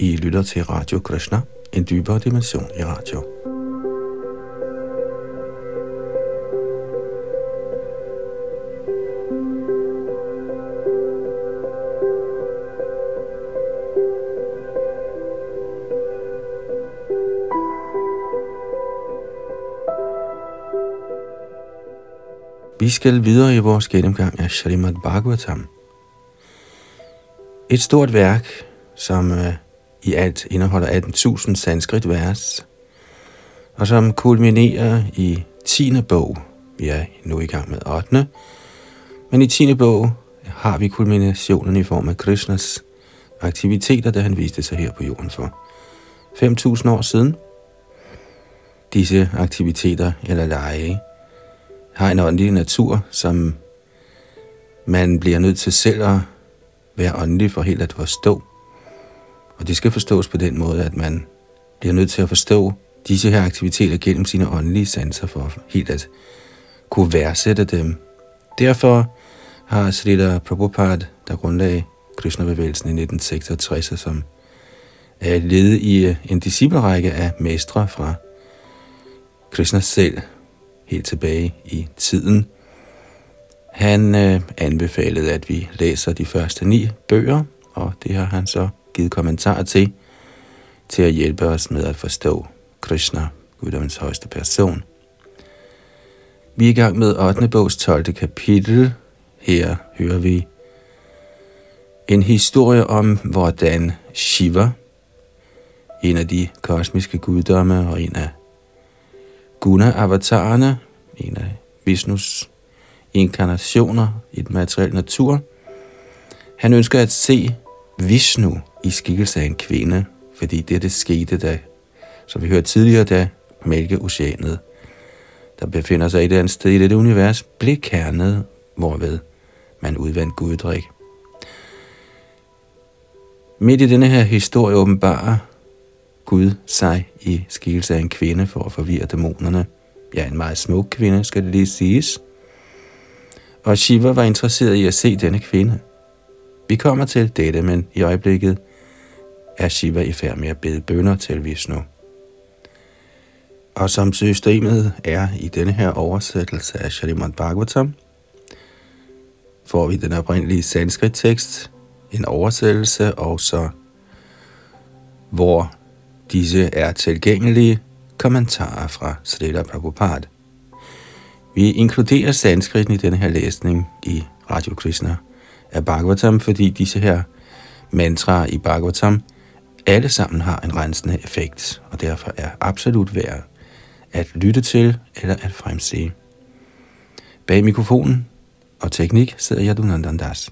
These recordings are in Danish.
I lytter til Radio Krishna, en dybere dimension i radio. Vi skal videre i vores gennemgang af Srimad Bhagavatam. Et stort værk, som øh, i alt indeholder 18.000 sanskrit vers, og som kulminerer i 10. bog. Vi er nu i gang med 8. Men i 10. bog har vi kulminationen i form af Krishnas aktiviteter, da han viste sig her på jorden for 5.000 år siden. Disse aktiviteter eller lege har en åndelig natur, som man bliver nødt til selv at være åndelig for helt at forstå. Og det skal forstås på den måde, at man bliver nødt til at forstå disse her aktiviteter gennem sine åndelige sanser for helt at kunne værdsætte dem. Derfor har Srila Prabhupada, der grundlagde Krishna-bevægelsen i 1966, som er led i øh, en disciplerække af mestre fra Krishna selv, helt tilbage i tiden. Han øh, anbefalede, at vi læser de første ni bøger, og det har han så givet kommentarer til, til at hjælpe os med at forstå Krishna, Guddoms højeste person. Vi er i gang med 8. bogs 12. kapitel. Her hører vi en historie om, hvordan Shiva, en af de kosmiske guddomme og en af Guna-avatarerne, en af Vishnus inkarnationer i den materielle natur. Han ønsker at se Vishnu i skikkelse af en kvinde, fordi det, det skete, da, som vi hørte tidligere, da mælkeoceanet, der befinder sig i eller andet sted i dette univers, blev kernet, hvorved man udvandt guddrik. Midt i denne her historie åbenbarer Gud sig i skikkelse af en kvinde for at forvirre dæmonerne. Ja, en meget smuk kvinde, skal det lige siges. Og Shiva var interesseret i at se denne kvinde. Vi kommer til dette, men i øjeblikket er Shiva i færd med at bede bønder til Vishnu. Og som systemet er i denne her oversættelse af Shalimad Bhagavatam, får vi den oprindelige sanskrit tekst, en oversættelse, og så hvor Disse er tilgængelige kommentarer fra Srila Prabhupada. Vi inkluderer sanskriten i denne her læsning i Radio Krishna af Bhagavatam, fordi disse her mantraer i Bhagavatam alle sammen har en rensende effekt, og derfor er absolut værd at lytte til eller at fremse. Bag mikrofonen og teknik sidder Yadunandandas.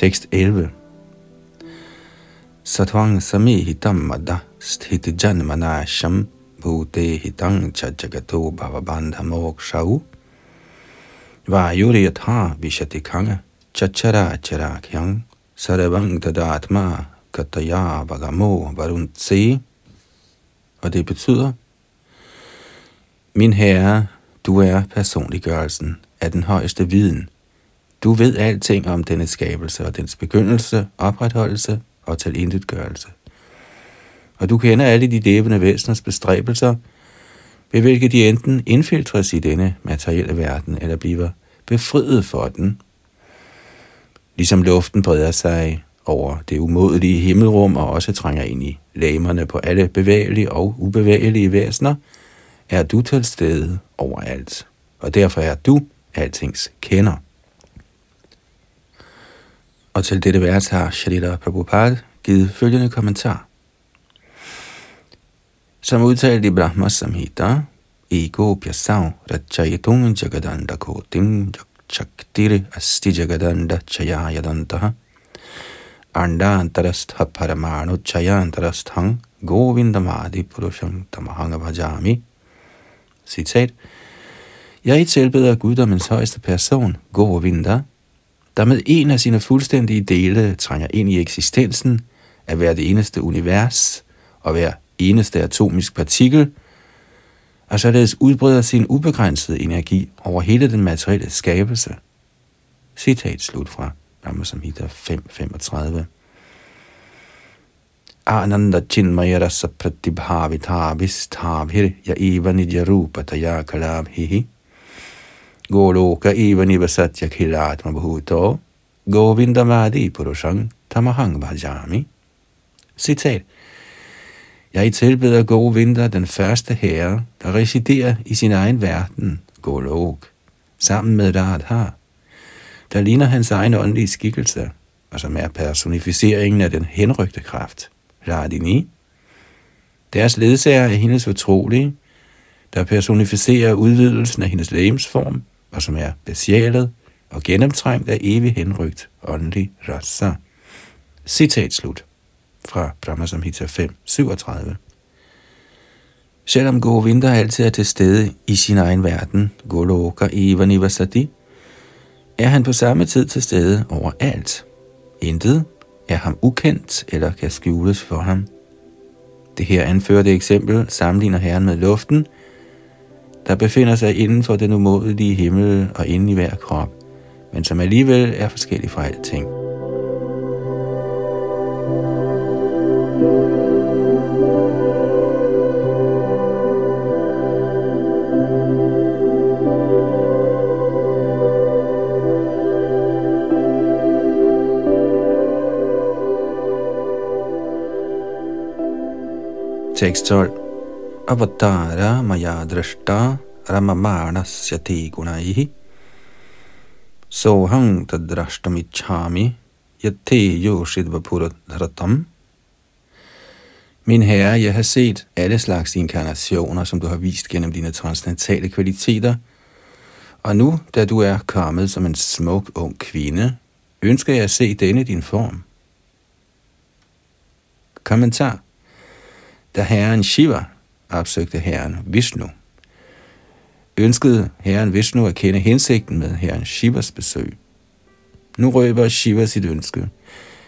Tekst 11. Satvang sami hitam madda sthiti janmanasham bhute hitang cha jagato bhavabandha mokshau vayuri yatha vishati kanga chachara charakyang sarvang tadatma kataya vagamo varuntse. Og det betyder, Min herre, du er personliggørelsen af den højeste viden – du ved alting om denne skabelse og dens begyndelse, opretholdelse og tilintetgørelse. Og du kender alle de levende væseners bestræbelser, ved hvilke de enten indfiltres i denne materielle verden, eller bliver befriet for den. Ligesom luften breder sig over det umådelige himmelrum og også trænger ind i lamerne på alle bevægelige og ubevægelige væsener, er du til stede overalt. Og derfor er du altings kender. Og til dette vers har Shalita Prabhupada givet følgende kommentar. Som udtalt i Brahma Samhita, Ego Pyasav Rachayitung Jagadanda Koting Chaktiri Asti Jagadanda Chayayadantaha Andantarastha Paramanu Chayantarasthang Govindamadi Purusham Tamahanga Bhajami Citat Jeg er i tilbeder guddommens højeste person, Govinda, der med en af sine fuldstændige dele trænger ind i eksistensen af hver det eneste univers og hver eneste atomisk partikel, og således udbreder sin ubegrænsede energi over hele den materielle skabelse. Citat slut fra Brahma Samhita 5.35. Ananda chinmaya rasa pratibhavita vistabhir ya eva nidya rupa taya kalabhihi. Goloka eva nivasatya khilatma bhuto. Govindamadi purushang tamahang bhajami. Citat. Jeg tilbeder Govinda, vinter den første herre, der residerer i sin egen verden, Golok, sammen med Radha, der ligner hans egen åndelige skikkelse, og som er personificeringen af den henrygte kraft, Radini. Deres ledsager er hendes fortrolige, der personificerer udvidelsen af hendes lægemsform, og som er besjælet og gennemtrængt af evig henrygt åndelig rasa. Citat slut fra Brahma Samhita 5, 37. Selvom Govinda altid er til stede i sin egen verden, Goloka Eva Nivasati, er han på samme tid til stede overalt. Intet er ham ukendt eller kan skjules for ham. Det her anførte eksempel sammenligner Herren med luften, der befinder sig inden for den umådelige himmel og inde i hver krop, men som alligevel er forskellig fra alting. Tekst 12. Avatara maya drashta ramamanasya te gunaihi sohang tadrashtamichami yate yoshidvapurat dhratam Min herre, jeg har set alle slags inkarnationer, som du har vist gennem dine transcendentale kvaliteter, og nu, da du er kommet som en smuk ung kvinde, ønsker jeg at se denne din form. Kommentar. Da herren Shiva opsøgte herren Vishnu, ønskede herren Vishnu at kende hensigten med herren Shivas besøg. Nu røber Shiva sit ønske.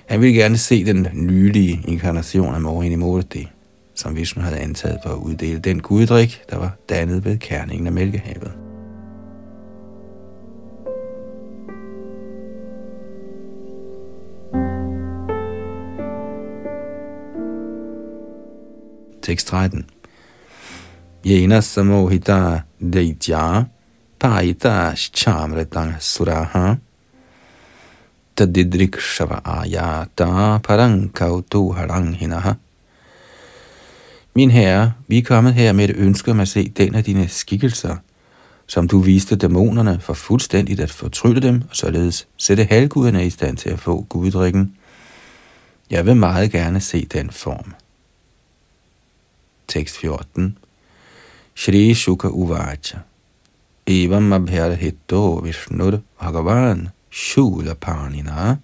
Han ville gerne se den nylige inkarnation af Mohini Murti, som Vishnu havde antaget for at uddele den guddrik, der var dannet ved kerningen af Mælkehavet. Tekst 13. Jena samohita deitya paita chamretang suraha tadidrikshava ayata parankautu haranghinaha. Min herre, vi er kommet her med et ønske om at se den af dine skikkelser, som du viste dæmonerne for fuldstændigt at fortrylle dem, og således sætte halvguderne i stand til at få guddrikken. Jeg vil meget gerne se den form. Tekst 14. Shri Shuka Uvacha. Evam abhyarhito Vishnur Bhagavan Shula Panina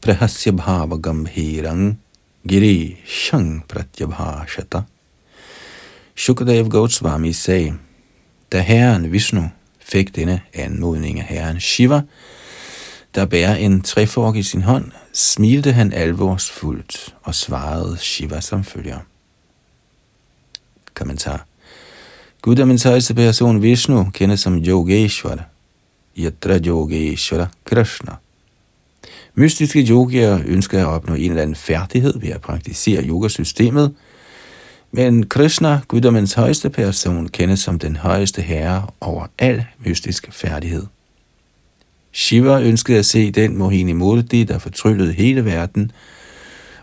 Prahasya Bhava Gambhirang Giri Shang Pratyabhashata. Shukadev Goswami sagde, da herren Vishnu fik denne anmodning af herren Shiva, der bærer en trefork i sin hånd, smilte han alvorsfuldt og svarede Shiva som følger. Kommentar. Guddommens højeste person Vishnu kendes som Yogeshwara. Yatra Yogeshwara Krishna. Mystiske yogier ønsker at opnå en eller anden færdighed ved at praktisere yogasystemet, men Krishna, guddommens højeste person, kendes som den højeste herre over al mystisk færdighed. Shiva ønskede at se den Mohini Murti, der fortryllede hele verden,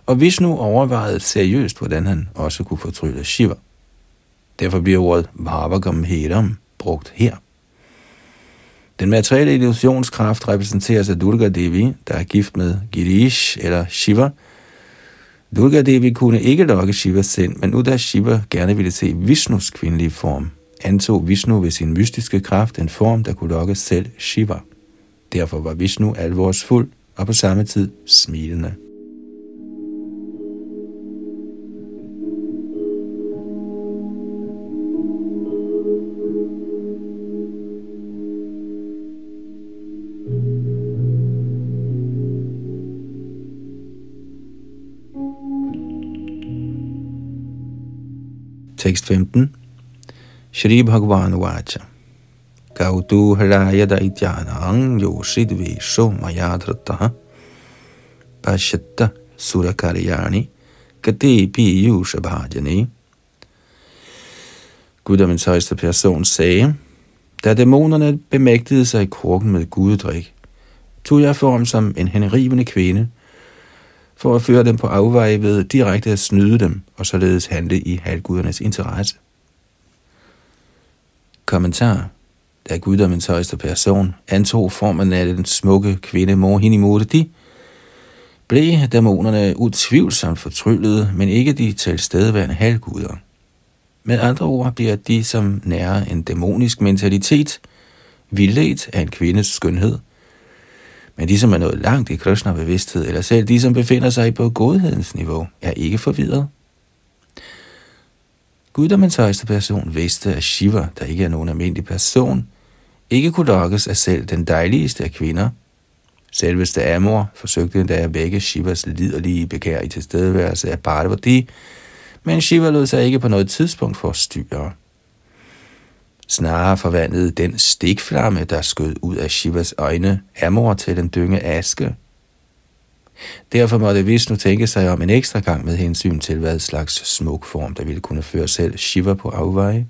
og Vishnu overvejede seriøst, hvordan han også kunne fortrylle Shiva. Derfor bliver ordet Bhavagam Hedam brugt her. Den materielle illusionskraft repræsenteres af Durga Devi, der er gift med Girish eller Shiva. Durga Devi kunne ikke lokke Shivas sind, men nu da Shiva gerne ville se Vishnus kvindelige form, antog Vishnu ved sin mystiske kraft en form, der kunne lokke selv Shiva. Derfor var Vishnu alvorsfuld og på samme tid smilende. Tekst 15. Shri Bhagavan Vacha. Gautu halaya daityanang yoshidve shomayadhrataha pashatta surakaryani kate piyusha bhajani. Guddommens højeste person sagde, da dæmonerne bemægtede sig i krukken med guddrik, tog jeg form som en henrivende kvinde, for at føre dem på afveje ved direkte at snyde dem, og således handle i halvgudernes interesse. Kommentar Da guddommens højeste person antog formen af den smukke kvinde Mohini Murti, blev dæmonerne utvivlsomt fortryllede, men ikke de tilstedeværende halvguder. Med andre ord bliver de, som nærer en dæmonisk mentalitet, vildledt af en kvindes skønhed. Men de, som er nået langt i Krishna-bevidsthed, eller selv de, som befinder sig på godhedens niveau, er ikke forvirret. Guddommens højeste person vidste, at Shiva, der ikke er nogen almindelig person, ikke kunne lokkes af selv den dejligste af kvinder. Selveste Amor forsøgte endda at vække Shivas liderlige begær i tilstedeværelse af Parvati, men Shiva lod sig ikke på noget tidspunkt forstyrre. Snarere forvandlede den stikflamme, der skød ud af Shivas øjne, Amor til en dynge aske. Derfor måtte Vishnu tænke sig om en ekstra gang med hensyn til, hvad slags smuk form, der ville kunne føre selv Shiva på afveje.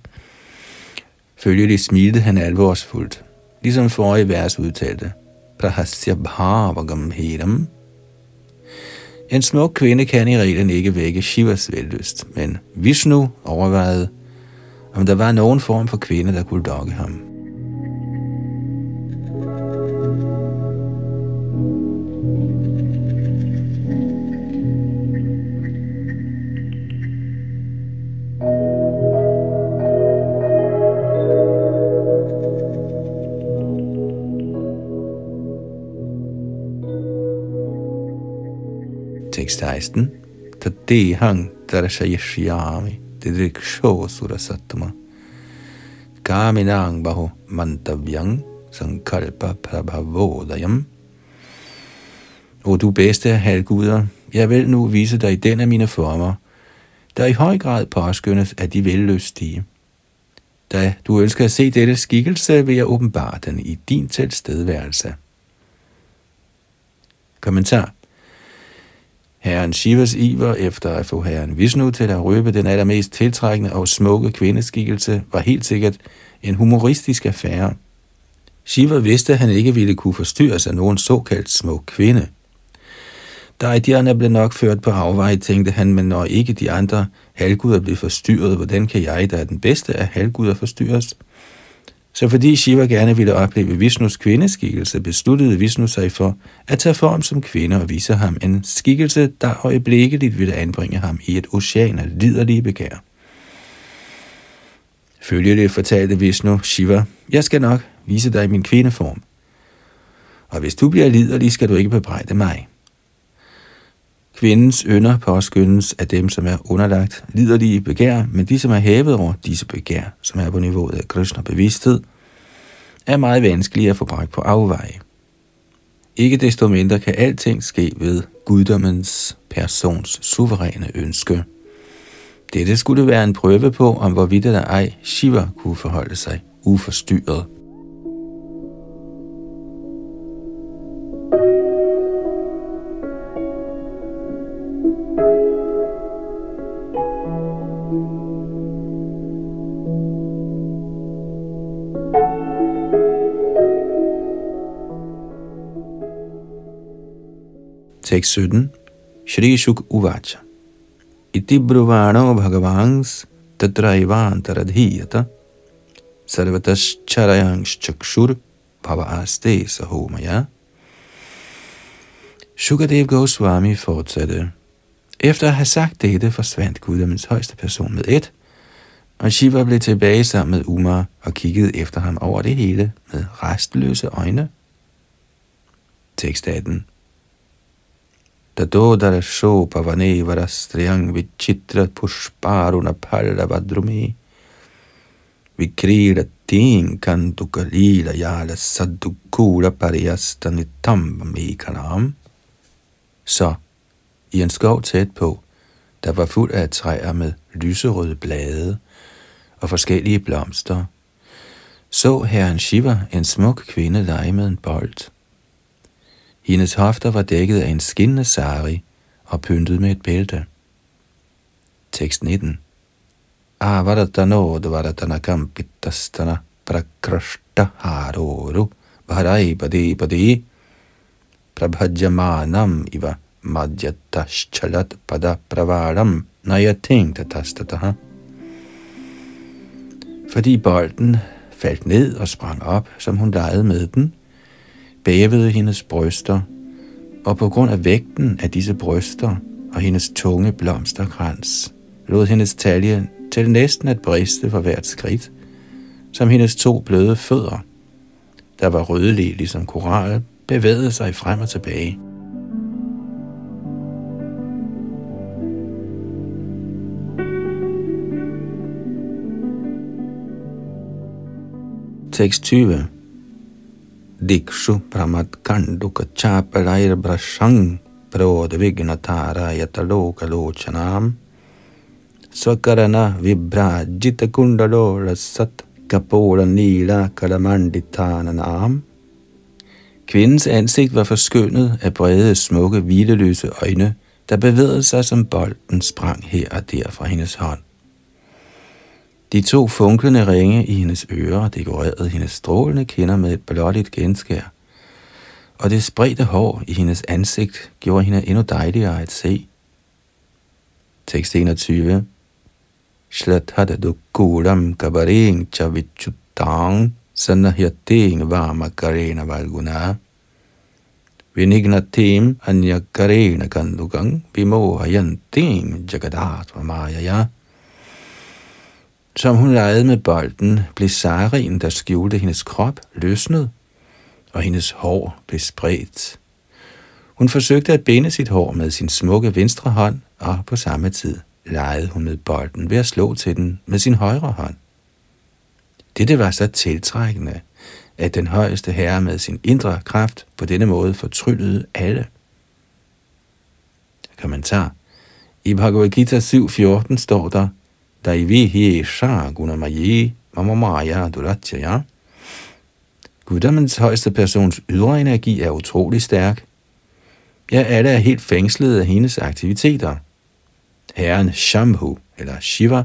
Følgelig smilte han alvorsfuldt, ligesom forrige vers udtalte, Prahasya bhavagam hedam, en smuk kvinde kan i reglen ikke vække Shivas vellyst, men Vishnu overvejede, om der var nogen form for kvinde, der kunne dokke ham. Tekst 16. Tadehang darshayashyami didriksho surasattama kaminang bahu mantavyang sankalpa prabhavodayam. O du bedste af halvguder, jeg vil nu vise dig den af mine former, der i høj grad påskyndes af de vellystige. Da du ønsker at se dette skikkelse, vil jeg åbenbare den i din tilstedeværelse. Kommentar Herren Shivas iver efter at få herren Vishnu til at røbe den allermest tiltrækkende og smukke kvindeskikkelse var helt sikkert en humoristisk affære. Shiva vidste, at han ikke ville kunne forstyrres af nogen såkaldt smuk kvinde. Da idéerne blev nok ført på afvej, tænkte han, men når ikke de andre halvguder blev forstyrret, hvordan kan jeg, der er den bedste af halvguder, forstyrres? Så fordi Shiva gerne ville opleve Vishnus kvindeskikkelse, besluttede Vishnu sig for at tage form som kvinde og vise ham en skikkelse, der øjeblikkeligt ville anbringe ham i et ocean af liderlige begær. Følgelig fortalte Vishnu Shiva, jeg skal nok vise dig min kvindeform. Og hvis du bliver liderlig, skal du ikke bebrejde mig. Kvindens ynder påskyndes af dem, som er underlagt liderlige begær, men de, som er hævet over disse begær, som er på niveauet af Krishna bevidsthed, er meget vanskelige at få bragt på afveje. Ikke desto mindre kan alting ske ved guddommens persons suveræne ønske. Dette skulle være en prøve på, om hvorvidt eller ej Shiva kunne forholde sig uforstyrret. Tekst 17. Shri Shuk Uvacha. Iti bruvano bhagavans tatraivantaradhiyata sarvatascharayangs chakshur bhavaaste sahomaya. Shukadev Goswami fortsatte. Efter at have sagt dette, forsvandt guddommens højeste person med et, og Shiva blev tilbage sammen med Umar og kiggede efter ham over det hele med restløse øjne. Tekst 18 dadodar shopavanevarasriyang vichitra pushparuna parlavadrumi vikrida tinkantukalila yala saddukula pariyastanitamvamikalam. Så i en skov tæt på, der var fuld af træer med lyserøde blade og forskellige blomster, så herren Shiva en smuk kvinde lege med en bold. Hendes hofter var dækket af en skinnende sari og pyntet med et bælte. Tekst 19 Avaratano ah, dvaratana kampitastana prakrashta haroru bharai badi badi prabhajamanam iva madhyatashchalat pada pravaram nayating tatastataha. Fordi bolden faldt ned og sprang op, som hun legede med den, bævede hendes bryster, og på grund af vægten af disse bryster og hendes tunge blomsterkrans, lod hendes talje til næsten at briste for hvert skridt, som hendes to bløde fødder, der var rødlige ligesom koral, bevægede sig frem og tilbage. Tekst 20 Dikshu pramat kanduka chapalair brashang prod vignatara yataloka lochanam svakarana vibrajita kundalo rasat kapola nila kalamanditananam Kvindens ansigt var forskønnet af brede, smukke, hvileløse øjne, der bevægede sig som bolden sprang her og der fra hendes hånd. De to funklende ringe i hendes ører dekorerede hendes strålende kinder med et blåligt genskær, og det spredte hår i hendes ansigt gjorde hende endnu dejligere at se. Tekst 21 Shlathada dukuram kabaring chavichutang sanahyating vamakarena valguna. Vinignatim anyakarena kandugang vimohayanting jagadatva mayaya som hun legede med bolden, blev sarien, der skjulte hendes krop, løsnet, og hendes hår blev spredt. Hun forsøgte at binde sit hår med sin smukke venstre hånd, og på samme tid legede hun med bolden ved at slå til den med sin højre hånd. Dette var så tiltrækkende, at den højeste herre med sin indre kraft på denne måde fortryllede alle. Kommentar. I Bhagavad Gita 7.14 står der, Daivihi Sha Gunamayi Mamamaya Duratjaya. Guddommens højeste persons ydre energi er utrolig stærk. Ja, alle er helt fængslet af hendes aktiviteter. Herren Shambhu, eller Shiva,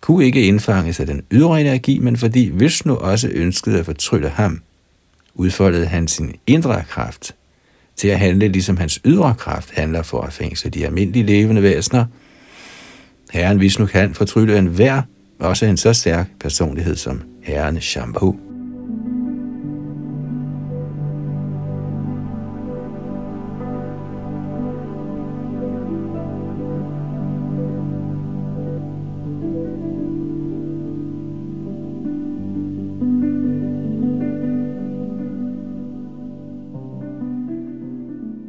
kunne ikke indfanges af den ydre energi, men fordi Vishnu også ønskede at fortrylle ham, udfoldede han sin indre kraft til at handle ligesom hans ydre kraft handler for at fængsle de almindelige levende væsener – Herren Vishnu kan fortrylle en hver, også en så stærk personlighed som Herren Shambhu.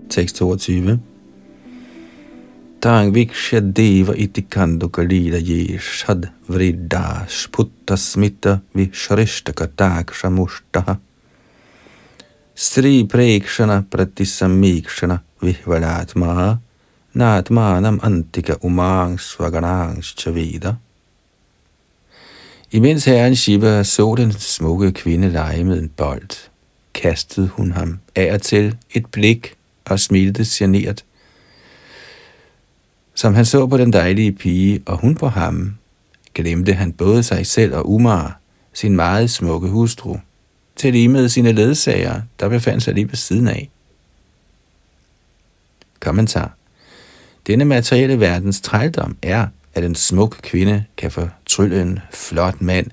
Tekst 22 Tang viksha deva iti kalila yeshad vrida sputta smitta vishrishta kataksha mushtaha. Sri prekshana pratisamikshana vihvalatma natmanam antika umang svaganang chavida. Imens herren Shiva så den smukke kvinde lege med en bold, kastede hun ham af og til et blik og smilte generet som han så på den dejlige pige, og hun på ham, glemte han både sig selv og Umar, sin meget smukke hustru, til lige med sine ledsager, der befandt sig lige ved siden af. Kommentar. Denne materielle verdens trældom er, at en smuk kvinde kan fortrylle en flot mand,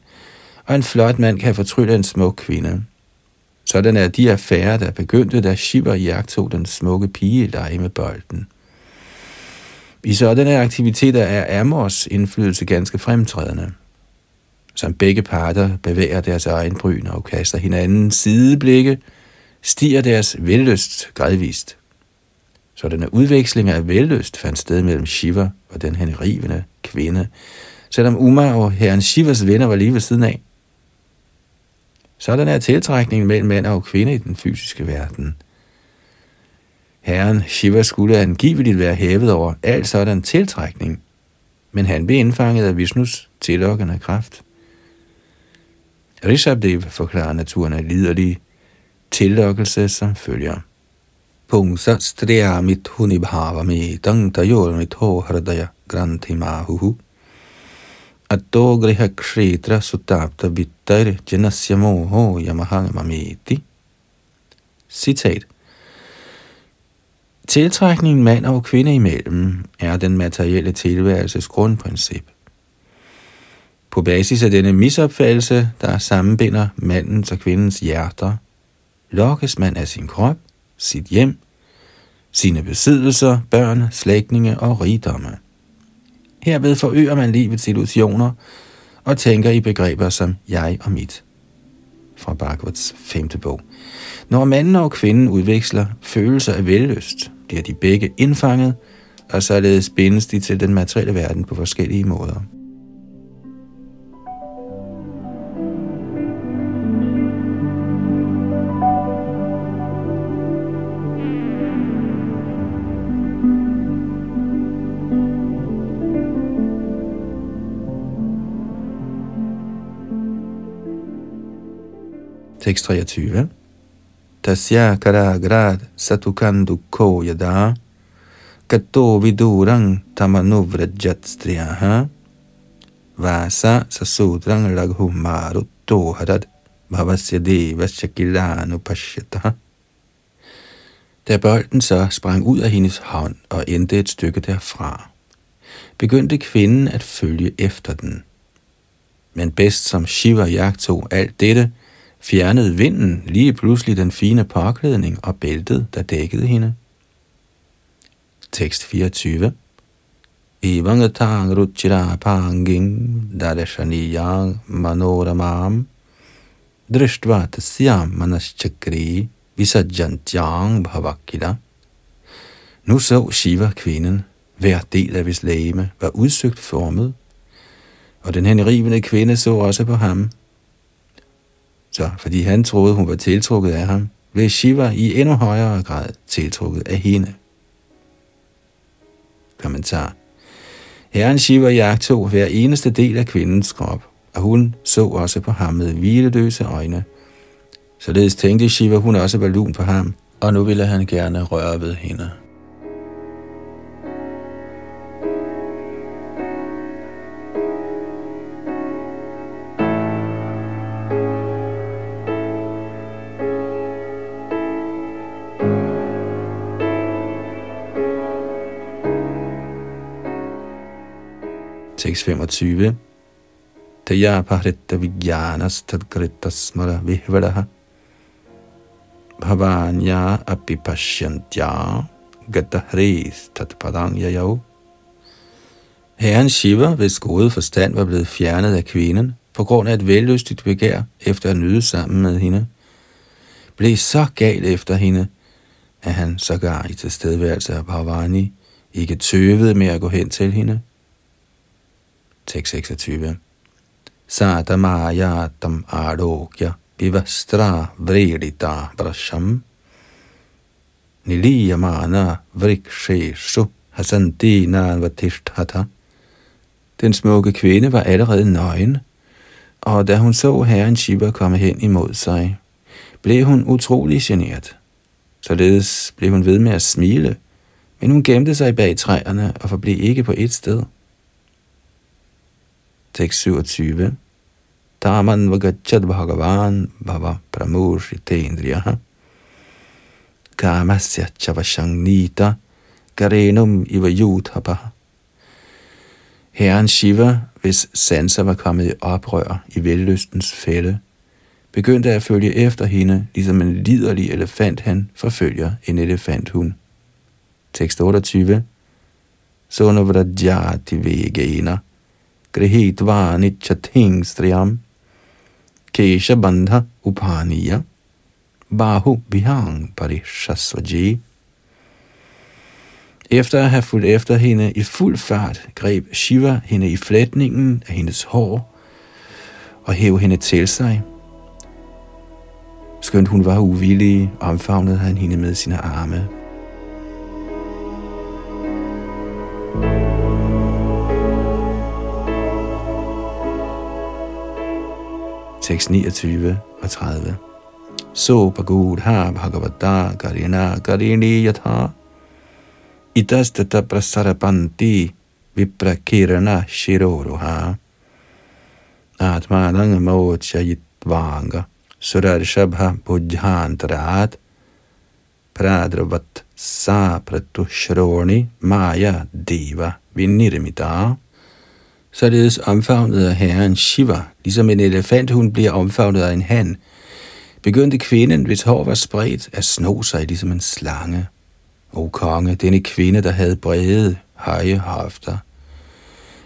og en flot mand kan fortrylle en smuk kvinde. Sådan er de affærer, der begyndte, da Shiva jagtog den smukke pige lege med bolden. I sådanne aktiviteter er Amors indflydelse ganske fremtrædende. Som begge parter bevæger deres øjenbryn og kaster hinanden sideblikke, stiger deres vellyst gradvist. Sådanne udvekslinger af vellyst fandt sted mellem Shiva og den henrivende kvinde, selvom Uma og herren Shivas venner var lige ved siden af. Sådan er tiltrækningen mellem mand og kvinde i den fysiske verden – Herren Shiva skulle angiveligt være hævet over al sådan tiltrækning, men han blev indfanget af Vishnus tillokkende kraft. Rishabdev forklarer naturen af liderlig tillokkelse som følger. Pungsa striya mit hunibhava mi tang tayor mit ho hradaya granthi mahuhu. Atto griha kshetra sutapta vittar janasya moho yamahang mameti. Citat. Tiltrækningen mand og kvinde imellem er den materielle tilværelses grundprincip. På basis af denne misopfattelse, der sammenbinder mandens og kvindens hjerter, lokkes man af sin krop, sit hjem, sine besiddelser, børn, slægtninge og rigdomme. Herved forøger man livets illusioner og tænker i begreber som jeg og mit. Fra Bhagavats femte bog. Når manden og kvinden udveksler følelser af vellyst, bliver de begge indfanget, og således bindes de til den materielle verden på forskellige måder. Tekst 23. Tasya karagrad satukandu ko yada kato vidurang tamanuvrajat striyaha vasa sasudrang laghu marutto hadad bhavasya devasya kilanu pashyataha. Da bolden så sprang ud af hendes hånd og endte et stykke derfra, begyndte kvinden at følge efter den. Men bedst som Shiva jagtog alt dette, fjernede vinden lige pludselig den fine påklædning og bæltet, der dækkede hende. Tekst 24 Ivangatang ruchira panging darashaniyang manoramam drishtva tasyam manaschakri visajjantyang bhavakila. Nu så Shiva kvinden, hver del af hvis lægeme var udsøgt formet, og den henrivende kvinde så også på ham, så fordi han troede, hun var tiltrukket af ham, blev Shiva i endnu højere grad tiltrukket af hende. Kommentar. Herren Shiva jagtog hver eneste del af kvindens krop, og hun så også på ham med hvileløse øjne. Således tænkte Shiva, hun også var lun på ham, og nu ville han gerne røre ved hende. 6.25. Taya pahritta vijnanas tadkrita smara vihvadaha bhavanya api gatahres gatahris tatpadang yayau. Herren Shiva, hvis gode forstand var blevet fjernet af kvinden, på grund af et vellystigt begær efter at nyde sammen med hende, blev så gal efter hende, at han sågar i tilstedeværelse af Bhavani ikke tøvede med at gå hen til hende tekst 26. Satamayatam arogya vivastra vredita brasham niliyamana vriksheshu hasanti nanvatishthatha. Den smukke kvinde var allerede nøgen, og da hun så herren Shiva komme hen imod sig, blev hun utrolig generet. Således blev hun ved med at smile, men hun gemte sig bag træerne og forblev ikke på et sted. Tekst 27. Taman vagachat bhagavan bhava pramushitendriyaha kamasya chavashang nita garenum iva yudhapaha. Herren Shiva, hvis sanser var kommet i oprør i vellystens fælde, begyndte at følge efter hende, ligesom en liderlig elefant han forfølger en elefanthund. Tekst 28. Sonavrajati vegena गृहीत्वा निच्छथिं स्त्रियां केशबन्ध उपानीय बाहुभ्यां parishasvaji. Efter at have fulgt efter hende i fuld fart, greb Shiva hende i flætningen af hendes hår og hæv hende til sig. Skønt hun var uvillig, omfavnede han hende med sine arme. thank you Tekst 29 og 30. So pagudha bhagavata karina karini yatha itastata prasarapanti viprakirana shiroruha atmanang mochayitvanga surarshabha bujhantarat pradravat sa pratushroni maya diva vinirmita. Således omfavnet af herren Shiva, ligesom en elefant hun bliver omfavnet af en han, begyndte kvinden, hvis hår var spredt, at sno sig ligesom en slange. O konge, denne kvinde, der havde brede, høje hofter,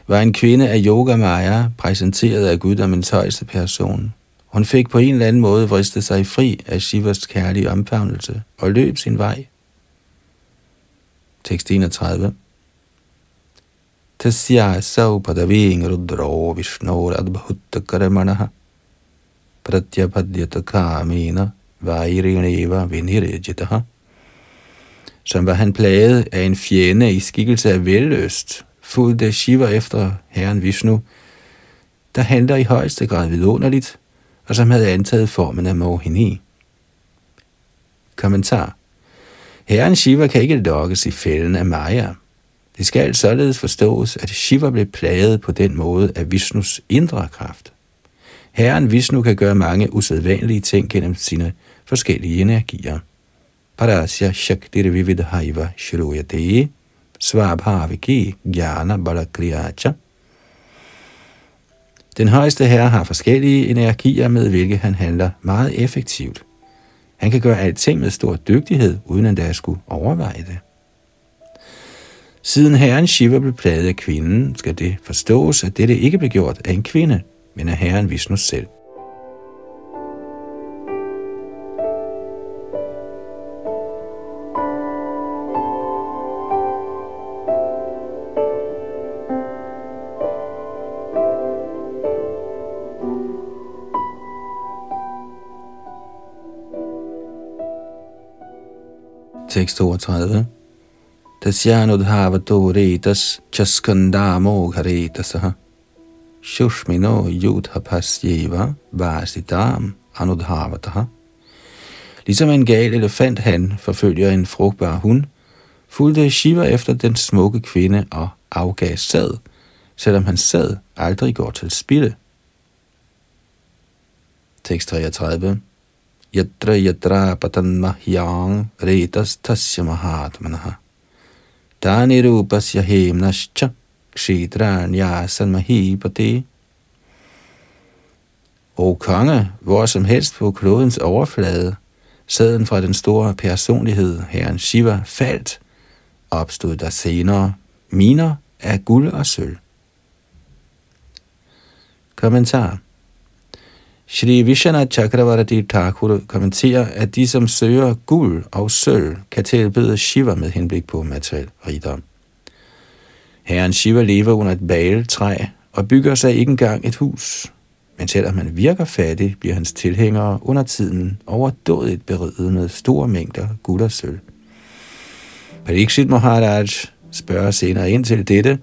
var en kvinde af Yoga Maya, præsenteret af guddommens højeste person. Hun fik på en eller anden måde vristet sig fri af Shivas kærlige omfavnelse og løb sin vej. Tekst 31 Tasya saupadaving rudro vishnor adbhutta karamanaha pratyapadyata kamena vairineva vinirejitaha som var han plaget af en fjende i skikkelse af velløst, fulgte Shiva efter herren Vishnu, der handler i højeste grad vidunderligt, og som havde antaget formen af Mohini. Kommentar Herren Shiva kan ikke lokkes i fælden af Maya. Det skal således forstås, at Shiva blev plaget på den måde af Vishnus indre kraft. Herren Vishnu kan gøre mange usædvanlige ting gennem sine forskellige energier. Parasya Shaktir Vividhaiva Shruyate Svabhaviki Jnana Balakriyacha Den højeste herre har forskellige energier, med hvilke han handler meget effektivt. Han kan gøre alting med stor dygtighed, uden at der skulle overveje det. Siden herren Shiva blev plaget af kvinden, skal det forstås, at dette ikke blev gjort af en kvinde, men af herren Vishnu selv. Tekst 32. Tasyanudhavato retas chaskandamo gharetasaha shushmino yudhapasyeva vasitam anudhavataha. Ligesom en gal elefant han forfølger en frugtbar hund, fulgte Shiva efter den smukke kvinde og afgav sad, selvom han sad aldrig går til spilde. Tekst 33 yatra yatra patan mahyang retas tasya mahatmanaha. Dani nascha hemnascha kshitranya sanmahipati. O konge, hvor som helst på klodens overflade, sæden fra den store personlighed, herren Shiva, faldt, opstod der senere miner af guld og sølv. Kommentar Shri Vishana Chakravarti Thakur kommenterer, at de, som søger guld og sølv, kan tilbede Shiva med henblik på materiel rigdom. Herren Shiva lever under et baletræ og bygger sig ikke engang et hus. Men selvom han virker fattig, bliver hans tilhængere under tiden overdådigt beriget med store mængder guld og sølv. Pariksit Maharaj spørger senere ind til dette,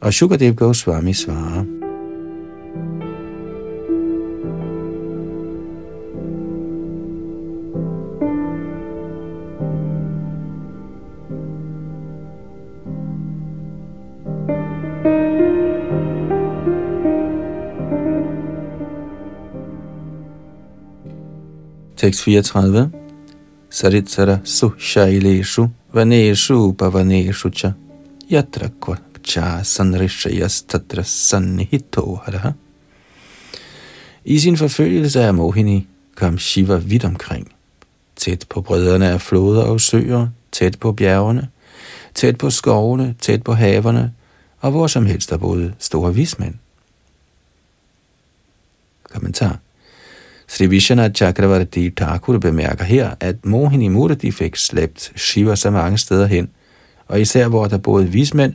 og Shukadev Goswami svarer, Tekst 34. Saritsara su shailishu vaneshu pavaneshu cha yatra cha sanrishayas tatra sannihito haraha. I sin forfølgelse af Mohini kom Shiva vidt omkring. Tæt på brødrene af floder og søer, tæt på bjergene, tæt på skovene, tæt på haverne, og hvor som helst der boede store vismænd. Kommentar Sri Vishana Chakravarti Thakur bemærker her, at Mohini Murti fik slæbt Shiva så mange steder hen, og især hvor der boede vismænd,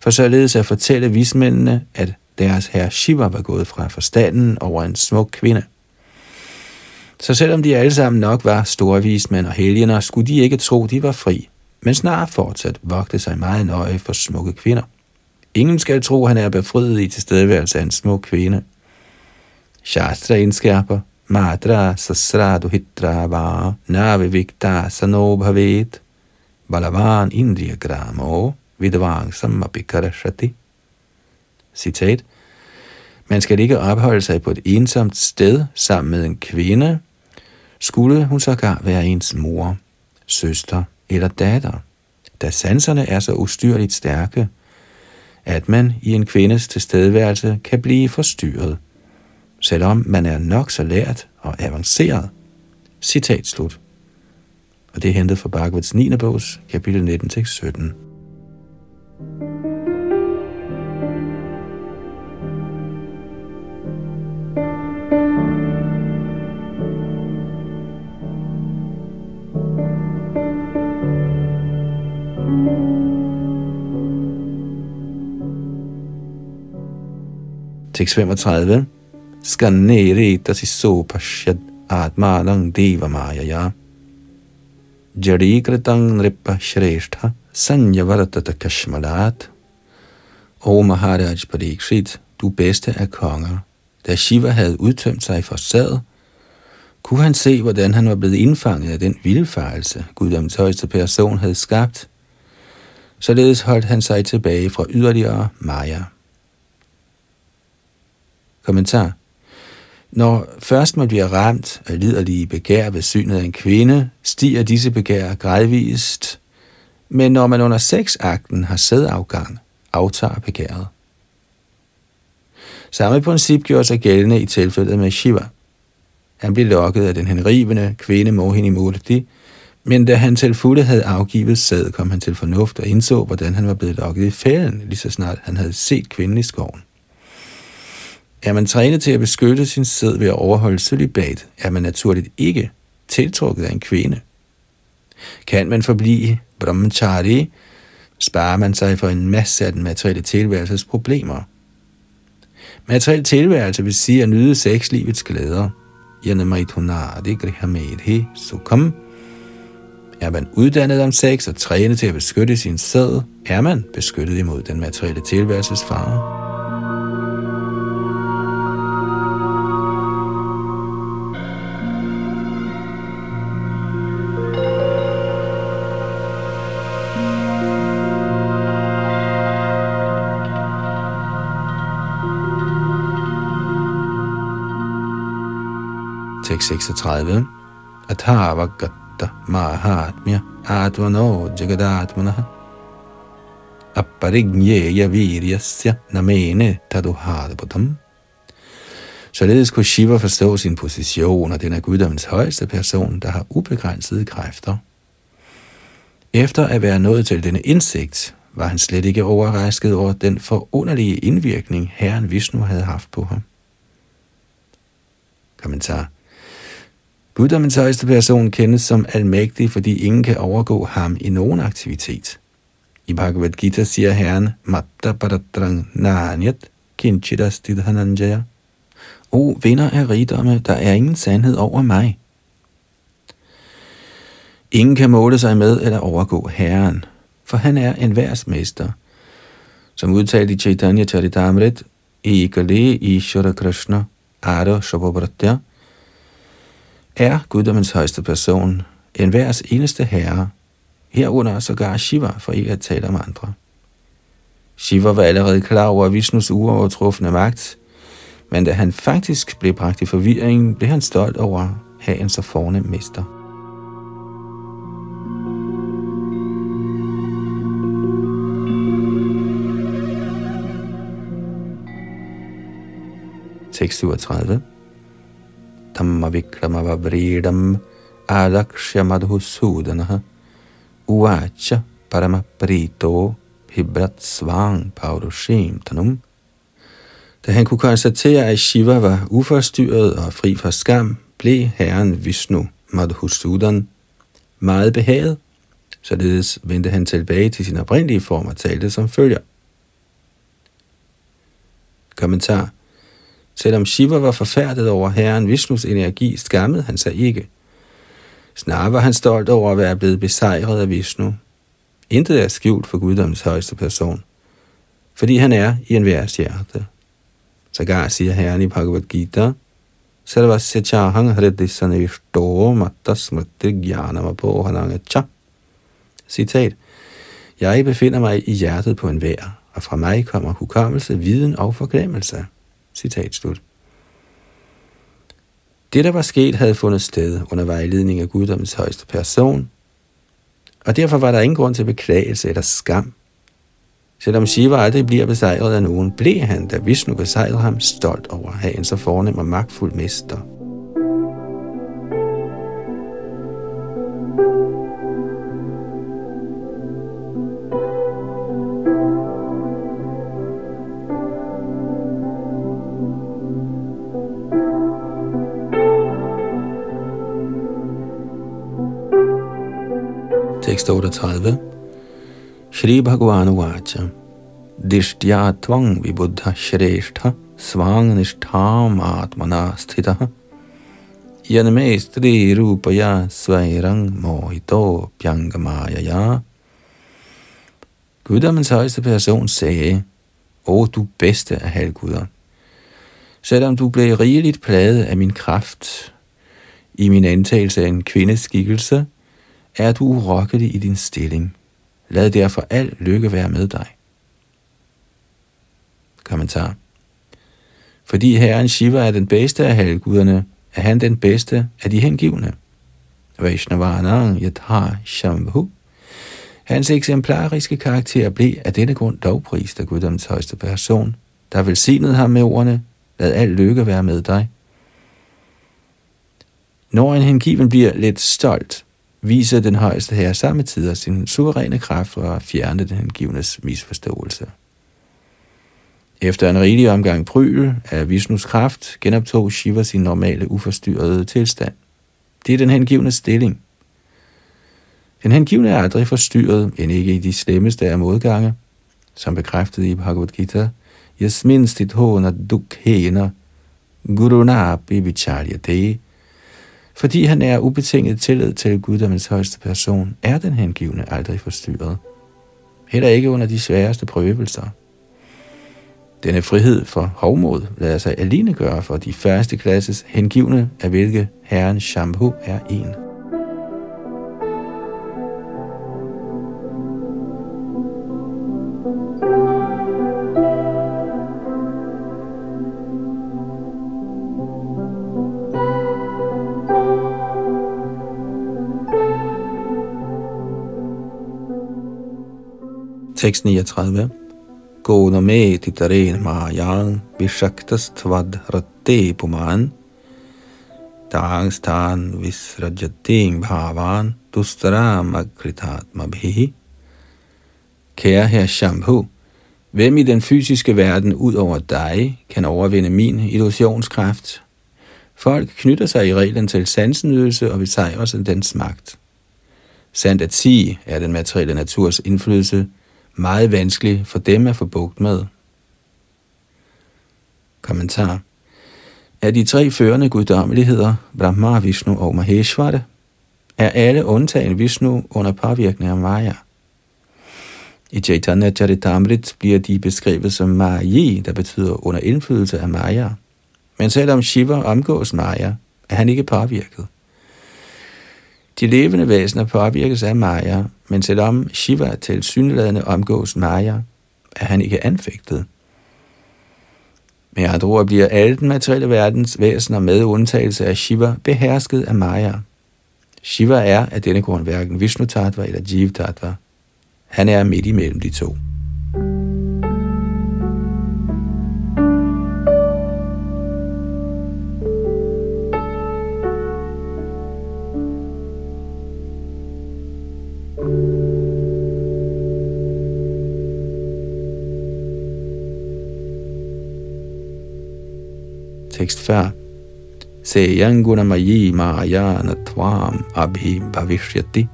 for således at fortælle vismændene, at deres herre Shiva var gået fra forstanden over en smuk kvinde. Så selvom de alle sammen nok var store vismænd og helgener, skulle de ikke tro, de var fri, men snart fortsat vogte sig meget nøje for smukke kvinder. Ingen skal tro, han er befriet i tilstedeværelse af en smuk kvinde. Shastra indskærper, Madra sasradu hitra va navivikta sano bhavet balavan indriya gramo vidvang samapikarashati. Citat. Man skal ikke opholde sig på et ensomt sted sammen med en kvinde, skulle hun sågar være ens mor, søster eller datter, da sanserne er så ustyrligt stærke, at man i en kvindes tilstedeværelse kan blive forstyrret, selvom man er nok så lært og avanceret. Citat slut. Og det er hentet fra Bhagavats 9. bogs, kapitel 19-17. Tekst 35. Skannere so sopashyad atmanang deva mayaya. Jadikritang nripa shreshtha sanyavartata kashmalat. O Maharaj Parikshit, du bedste af konger. Da Shiva havde udtømt sig for sad, kunne han se, hvordan han var blevet indfanget af den vildfarelse, guddoms højeste person havde skabt. Således holdt han sig tilbage fra yderligere Maya. Kommentar. Når først man bliver ramt af liderlige begær ved synet af en kvinde, stiger disse begær gradvist, men når man under sexakten har sædafgang, aftager begæret. Samme princip gjorde sig gældende i tilfældet med Shiva. Han blev lokket af den henrivende kvinde Mohini Murti, men da han til fulde havde afgivet sæd, kom han til fornuft og indså, hvordan han var blevet lokket i fælden, lige så snart han havde set kvinden i skoven. Er man trænet til at beskytte sin sæd ved at overholde celibat, er man naturligt ikke tiltrukket af en kvinde. Kan man forblive brahmachari, sparer man sig for en masse af den materielle tilværelses problemer. Materiel tilværelse vil sige at nyde sexlivets glæder. sukham. Er man uddannet om sex og trænet til at beskytte sin sæd, er man beskyttet imod den materielle tilværelses fare. Tekst 36. Athava gatta mahatmya atvano jagadatmana apparigneya viryasya namene taduhadaputam. Således kunne Shiva forstå sin position, og den er guddommens højeste person, der har ubegrænsede kræfter. Efter at være nået til denne indsigt, var han slet ikke overrasket over den forunderlige indvirkning, Herren Vishnu havde haft på ham. Kommentar Guddommens højeste person kendes som almægtig, fordi ingen kan overgå ham i nogen aktivitet. I Bhagavad Gita siger Herren, Matta Paradrang Nanyat Kinchidas Didhananjaya. O vinder af rigdomme, der er ingen sandhed over mig. Ingen kan måle sig med eller overgå Herren, for han er en værsmester. Som udtalt i Chaitanya Charitamrit, Ekale Ishvara Krishna, Ara Shabhabratya, er guddommens højeste person, en værs eneste herre, herunder sågar Shiva, for ikke at tale om andre. Shiva var allerede klar over Vishnus uovertrufne magt, men da han faktisk blev bragt i forvirring, blev han stolt over at have en så fornem mester. Tekst 37 Vikramavavridam Alakshya Madhusudana Uvacha Paramaprito Hibrat Svang Paurushim Tanum. Da han kunne konstatere, at Shiva var uforstyrret og fri fra skam, blev herren Vishnu Madhusudan meget behaget. Således vendte han tilbage til sin oprindelige form og talte som følger. Kommentar Selvom Shiva var forfærdet over herren Vishnus energi, skammede han sig ikke. Snarere var han stolt over at være blevet besejret af Vishnu. Intet er skjult for guddoms højeste person, fordi han er i en værs hjerte. Sågar siger herren i Bhagavad Gita, sarvasya chahang hridissanishto matta smriti cha. Citat. Jeg befinder mig i hjertet på en vær, og fra mig kommer hukommelse, viden og forglemmelse. Citat slut. Det, der var sket, havde fundet sted under vejledning af guddommens højeste person, og derfor var der ingen grund til beklagelse eller skam. Selvom Shiva aldrig bliver besejret af nogen, blev han, da Vishnu besejrede ham, stolt over at have en så fornem og magtfuld mester. Tekst 38. Shri Bhagavan Vacha Dishtya tvang vibuddha shreshtha svang nishtham atmana sthitaha yanme stri rupaya svairang mohito pyangamayaya Guddommens højeste person sagde, O du bedste af halvguder, selvom du blev rigeligt plaget af min kraft, i min antagelse af en kvindes skikkelse, er du urokkelig i din stilling. Lad derfor al lykke være med dig. Kommentar. Fordi herren Shiva er den bedste af halvguderne, er han den bedste af de hengivne. Vaishnavanang yatha shambhu. Hans eksemplariske karakter blev af denne grund lovprist af Guddoms højeste person, der velsignede ham med ordene, lad al lykke være med dig. Når en hengiven bliver lidt stolt, viser den højeste herre samme sin suveræne kraft for at fjerne den hengivnes misforståelse. Efter en rigelig omgang pryl af Vishnus kraft, genoptog Shiva sin normale uforstyrrede tilstand. Det er den hengivne stilling. Den hengivne er aldrig forstyrret, end ikke i de slemmeste af modgange, som bekræftet i Bhagavad Gita, Yasmin hona dukhena guruna bivicharyate, fordi han er ubetinget tillid til guddommens højeste person, er den hengivne aldrig forstyrret. Heller ikke under de sværeste prøvelser. Denne frihed for hovmod lader sig alene gøre for de første klasses hengivne, af hvilke herren Shambhu er en. Tekst 39. Gona me titaren mayan vishaktas tvad ratte puman dangstan visrajating bhavan dustaram akritatmabhi. Kære herr Shambhu, hvem i den fysiske verden ud over dig kan overvinde min illusionskraft? Folk knytter sig i reglen til sansenydelse og besejrer dens magt. Sandt at sige er den materielle naturs indflydelse meget vanskelig for dem at få bugt med. Kommentar. Er de tre førende guddommeligheder, Brahma, Vishnu og Maheshwara, er alle undtagen Vishnu under påvirkning af Maya. I Chaitanya Charitamrit bliver de beskrevet som Mayi, der betyder under indflydelse af Maya. Men selvom Shiva omgås Maya, er han ikke påvirket. De levende væsener påvirkes af Maya, men selvom Shiva til synlædende omgås Maya, er han ikke anfægtet. Med andre ord bliver alle den materielle verdens væsener med undtagelse af Shiva behersket af Maya. Shiva er af denne grund hverken Vishnu Tattva eller Jiv Tattva. Han er midt imellem de to. Tekst før. Seyanguna mayi na tvam abhi bhavishyati.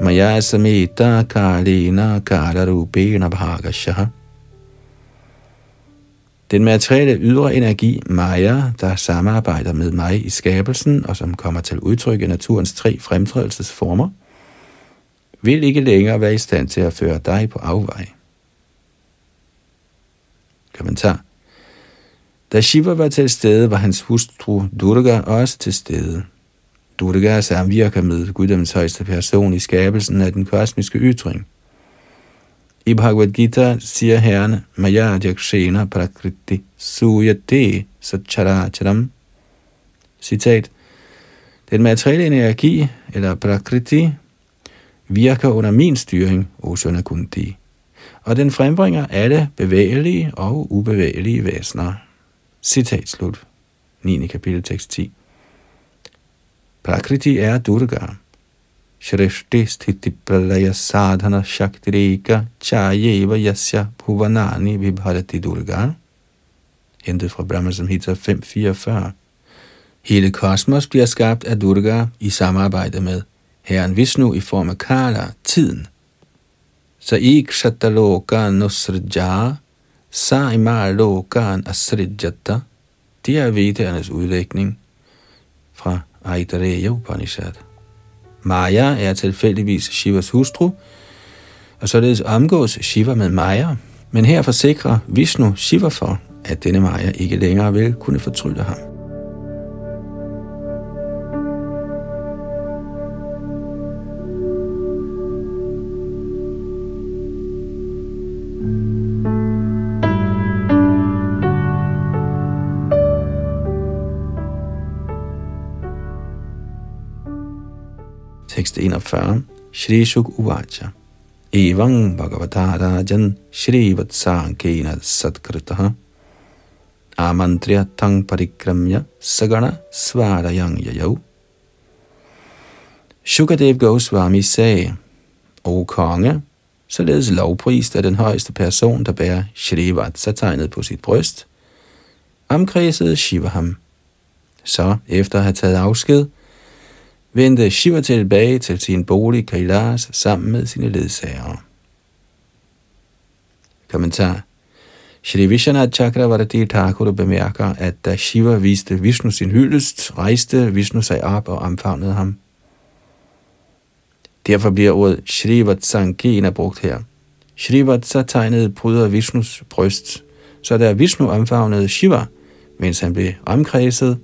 Maya samita kalina kalarupena bhagashaha. Den materielle ydre energi, Maya, der samarbejder med mig i skabelsen og som kommer til udtryk i naturens tre fremtrædelsesformer, vil ikke længere være i stand til at føre dig på afvej. Kommentar da Shiva var til stede, var hans hustru Durga også til stede. Durga samvirker med guddommens højeste person i skabelsen af den kosmiske ytring. I Bhagavad Gita siger herren, Maya Jakshena Prakriti Suyate Satcharacharam. Citat. Den materielle energi, eller Prakriti, virker under min styring, o søn Kunti, og den frembringer alle bevægelige og ubevægelige væsener. Citat slut. 9. kapitel tekst 10. Prakriti er Durga. Shrishti sthiti pralaya sadhana shaktireka chayeva yasya bhuvanani vibharati Durga. Hentet fra Brahma Samhita 544. Hele kosmos bliver skabt af Durga i samarbejde med Herren Vishnu i form af Kala, tiden. Så i kshatalokan nusrja, sa imalokan asrijata, det er vedernes udlægning fra Aitareya Upanishad. Maya er tilfældigvis Shivas hustru, og således omgås Shiva med Maya, men her forsikrer Vishnu Shiva for, at denne Maya ikke længere vil kunne fortrylle ham. Tekst 41. Shri Shuk Uvacha. Evang Bhagavata Rajan Shri Vatsankena Satkritaha Amantriya Tang Parikramya Sagana Svarayang Yayau. Shukadev Goswami sagde, O konge, således lovprist af den højeste person, der bærer Shrivatsa tegnet på sit bryst, omkredsede Shiva ham. Så, efter at have taget afsked, vendte Shiva tilbage til sin bolig Kailas sammen med sine ledsagere. Kommentar Shri Vishwanath Chakravarti Thakur bemærker, at da Shiva viste Vishnu sin hyldest, rejste Vishnu sig op og omfavnede ham. Derfor bliver ordet Shrivatsankena brugt her. Shrivatsa tegnede bryder Vishnus bryst, så da Vishnu omfavnede Shiva, mens han blev omkredset,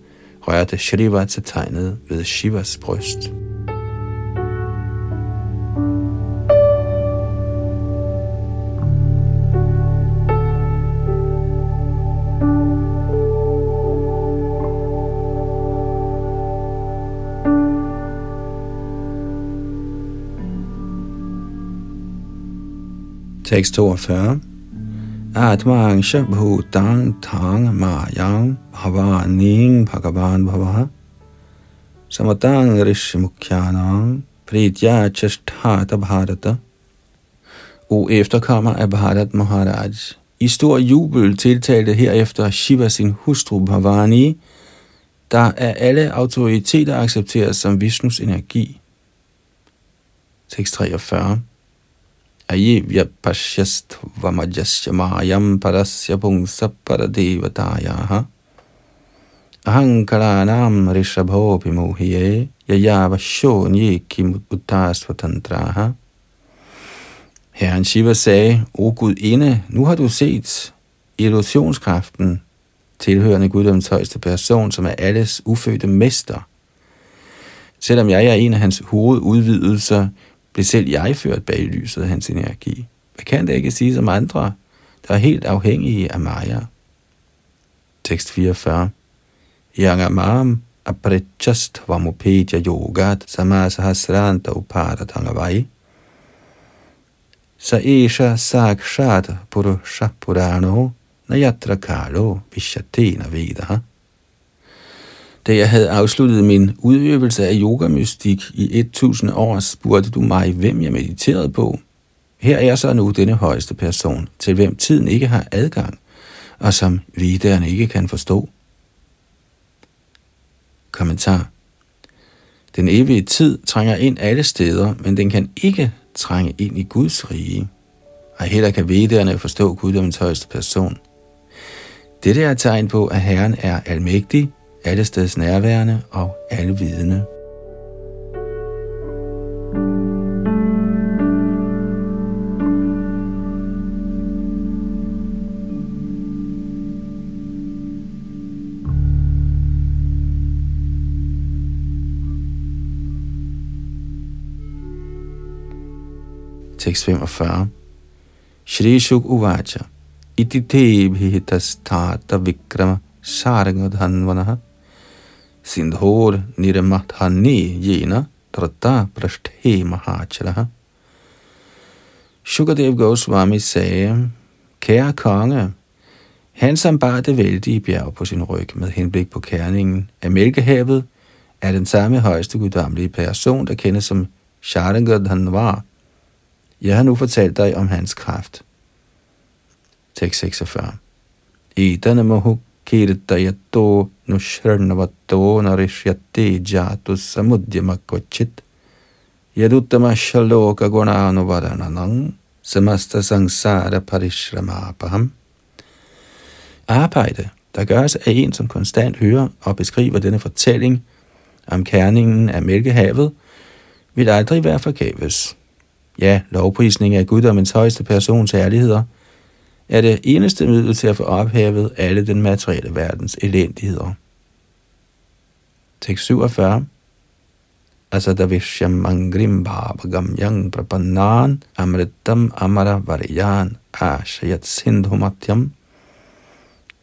rørte Shrivatsa tegnet ved Shivas bryst. Tekst 42 आत्मांश भूतांग थांग मायांग mayang भगवान bhagavan समतांग ऋषि rishimukyanang प्रीत्या चष्ठात bharata O efterkommer af Bharat Maharaj. I stor jubel tiltalte herefter Shiva sin hustru Bhavani, der af alle autoriteter accepteres som Vishnus energi. Tekst 43 ayevya pashyast vamajasya mayam parasya pungsa paradevatayaha ahankaranam rishabho pimohiye yayava shonye kim uttasvatantraha Herren Shiva sagde, O Gud inde, nu har du set illusionskraften, tilhørende guddoms højeste person, som er alles ufødte mester. Selvom jeg er en af hans hovedudvidelser, blev selv jeg ført bag lyset af hans energi. Hvad kan det ikke sige som andre, der er helt afhængige af Maya? Tekst 44. Yangamam aprechast vamupedya yogat samasahasranta uparatangavai. Sa esha sakshat purusha purano nayatra kalo vishatena vedaha. Da jeg havde afsluttet min udøvelse af yogamystik i 1000 år, spurgte du mig, hvem jeg mediterede på. Her er så nu denne højeste person, til hvem tiden ikke har adgang, og som viderne ikke kan forstå. Kommentar Den evige tid trænger ind alle steder, men den kan ikke trænge ind i Guds rige. Og heller kan vederne forstå guddommens højeste person. Dette er et tegn på, at Herren er almægtig, alle steds nærværende og alle vidende. Tekst 45 Shri Shuk Uvacha. Ititebhitas Tata Vikrama Sargadhanvanaha Sindhor Nirmathani Jena Trata Prashthe Mahachalaha Shukadev Goswami sagde, Kære konge, han som bar det vældige bjerg på sin ryg med henblik på kerningen af mælkehavet, er den samme højeste guddommelige person, der kendes som han var. Jeg har nu fortalt dig om hans kraft. Tekst 46. Idana mohu kirtayato nushrnavato narishyate jatu samudyama kochit yaduttama shaloka gunanuvadananang samasta sangsara parishramaapaham. Arbejde, der gøres af en, som konstant hører og beskriver denne fortælling om kerningen af mælkehavet, vil aldrig være forgæves. Ja, lovprisning af guddommens højeste persons ærligheder er det eneste middel til at få ophævet alle den materielle verdens elendigheder. Tekst 47 Asadavisham altså, mangrim bhavagam yang prapannan amritam amara variyan ashayat sindhumatyam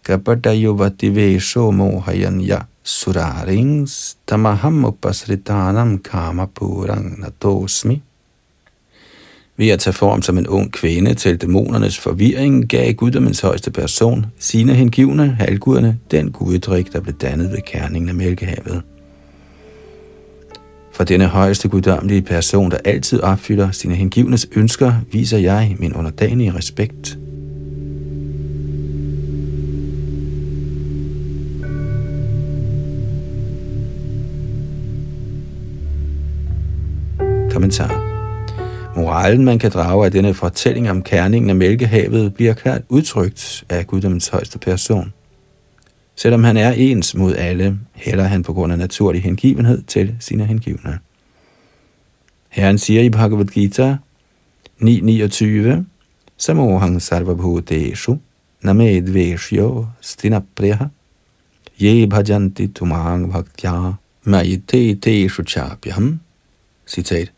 kapatayuvati vesho mohayanya surarings tamaham upasritanam kamapurang natosmi. Ved at tage form som en ung kvinde til dæmonernes forvirring, gav guddommens højeste person, sine hengivne, halvguderne, den guddrik, der blev dannet ved kerningen af Mælkehavet. For denne højeste guddommelige person, der altid opfylder sine hengivnes ønsker, viser jeg min underdanige respekt. Kommentar Moralen, man kan drage af denne fortælling om kærningen af mælkehavet, bliver klart udtrykt af guddommens højeste person. Selvom han er ens mod alle, hælder han på grund af naturlig hengivenhed til sine hengivne. Herren siger i Bhagavad Gita 9.29, Samohang sarvabhuteshu namedveshyo stinapreha ye bhajanti tumang bhaktya mayite teshu chapyam. Citat.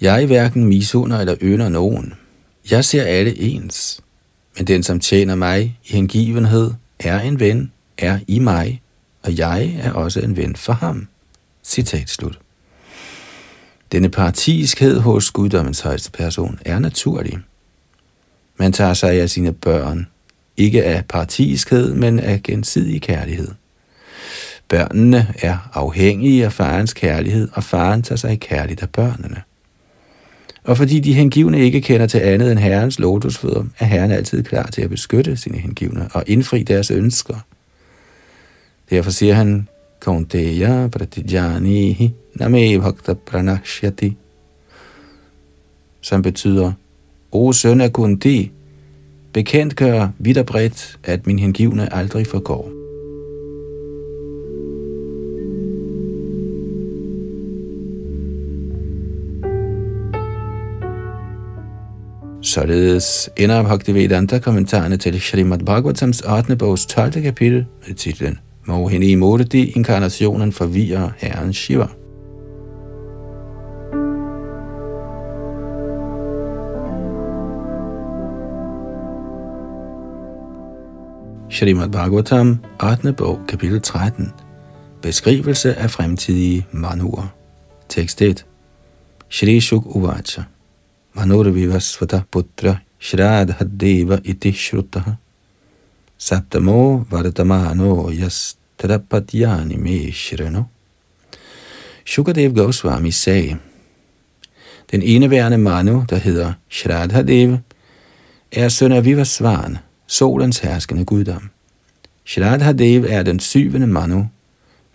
Jeg hverken misunder eller ønder nogen. Jeg ser alle ens. Men den, som tjener mig i hengivenhed, er en ven, er i mig, og jeg er også en ven for ham. Citat slut. Denne partiskhed hos guddommens højeste person er naturlig. Man tager sig af sine børn, ikke af partiskhed, men af gensidig kærlighed. Børnene er afhængige af farens kærlighed, og faren tager sig kærligt af børnene. Og fordi de hengivne ikke kender til andet end Herrens lotusfødder, er Herren altid klar til at beskytte sine hengivne og indfri deres ønsker. Derfor siger han, Kaunteya pratijanihi name bhakta pranashyati, som betyder, O søn af Kunti, bekendtgør vidt og bredt, at min hengivne aldrig forgår. Således ender Bhaktivedanta kommentarerne til Srimad Bhagavatams 8. bogs 12. kapitel med titlen Mohini Murti, inkarnationen forvirrer Herren Shiva. Srimad Bhagavatam, 8. bog, kapitel 13. Beskrivelse af fremtidige manuer. Tekst 1. Shri Shuk Uvacha Anurvivasvata putra Shradhadeva iti shrutah Saptamo Vardamano Yastrapatyani me shreno. Shukadev Goswami sagde, den eneværende Manu, der hedder Shradhadeva, er søn af Vivasvan, solens herskende guddom. Shradhadev er den syvende Manu.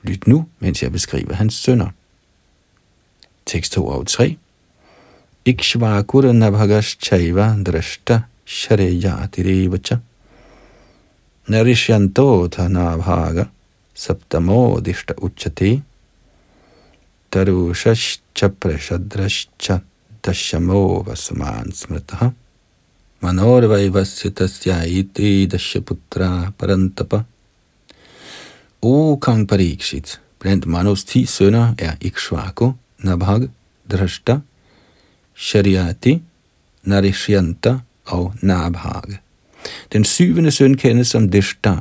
Lyt nu, mens jeg beskriver hans sønner. Tekst 2 og 3. Ikshvakurnabhagaschaiva drashta shareyatireva cha narishyanto thanabhaga saptamo dishta uchate tarushascha prashadrascha dashamo vasuman smritaha manorvaivasya tasya iti dashaputra parantapa O Kong Parikshit, blandt Manus ti sønner er Ikshvaku, Nabhag, Drashta, Shariati, Narishyanta og Nabhage. Den syvende søn kendes som Dishta.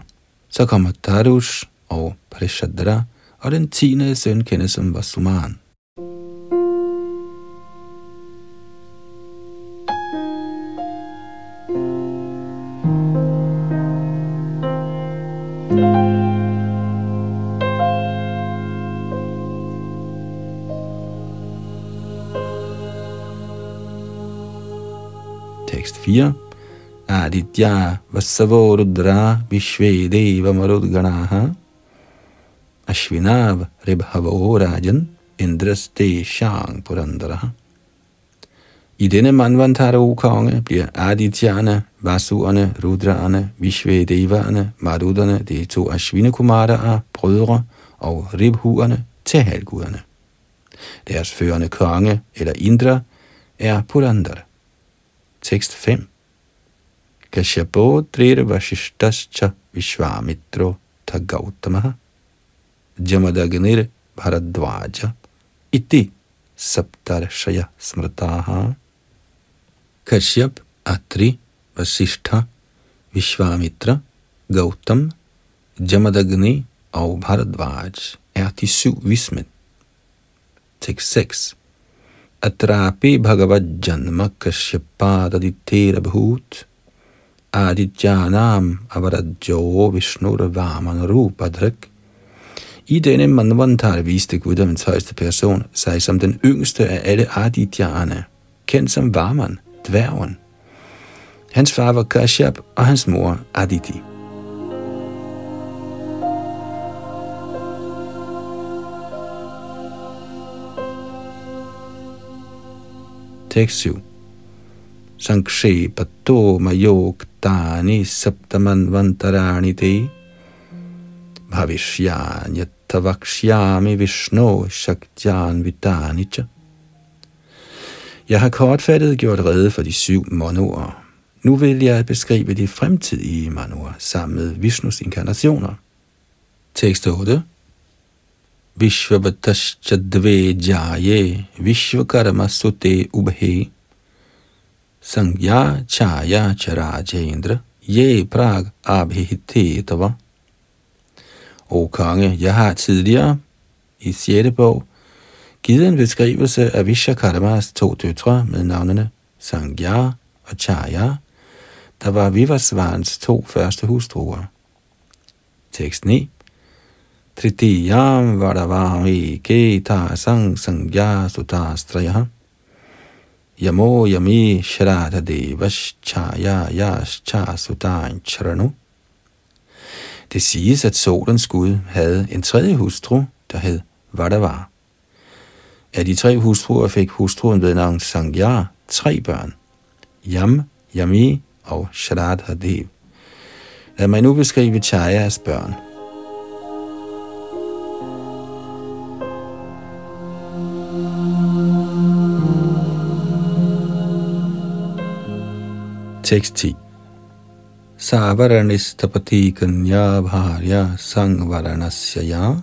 Så kommer Tarush og Prishadra, og den tiende søn kendes som Vasuman. Aditya Vasavo Rudra Vishve Deva Marudganaha Ashvinav Ribhavo Rajan Indraste Shang Purandaraha I denne manvantara konge bliver Adityana, Vasuerne, Rudraerne, Vishvedevaerne, Maruderne, de to Ashvinakumaraer, brødre og Ribhuerne til halvguderne. Deres førende konge, eller Indra, er Purandara. Tekst 5 कश्यपो त्रिर्वशिष्ठश्च थ गौतम जमदग्निर्भरद्वाज इति सप्तर्षय स्मृता। कश्यप, अत्रि वशिष्ठ विश्वामित्र, गौतम, जमदग्नि और भरद्वाज एतिसु विस्मित सिक्स सिक्स अत्रापि भगवज्जन्म कश्यपाददितेरभूत् 6 Atrapi Bhagavad Janma Kashyapadaditera Bhut Adityanam Avaradjo Vishnur Vaman Rupadrak i denne manvantar viste guddommens højeste person sig som den yngste af alle Adityane, kendt som Varman, dværgen. Hans far var Kashyap, og hans mor Aditi. Tekst 7 Sankshepato mayoktani saptaman ते te वक्ष्यामि विष्णो शक्त्यान्वितानि च. Jeg har kortfattet gjort rede for de syv monoer. Nu vil jeg beskrive de fremtidige manuer sammen med Vishnus inkarnationer. Tekst 8 Vishvabatascha dve jaye Vishvakarma sute ubhe Sangya chaya charajendra Ye prag abhihite tava O konge, jeg har tidligere i 6. bog givet en beskrivelse af Vishvakarmas to døtre med navnene Sangya og Chaya, der var Vivasvans to første hustruer. Tekst 9 Tritiyam Vadavami Keta Sang Sangya Sutastraya Yamo Yami Shrata Devas Chaya Yas Cha Sutain Charanu Det siges, at solens gud havde en tredje hustru, der hed Vadavar. Af de tre hustruer fik hustruen ved navn Sangya tre børn. Yam, Yami og Shradhadev. Lad mig nu beskrive Chayas børn. Tekst 10 Savaranistapati kanya bharya sangvaranasya ya.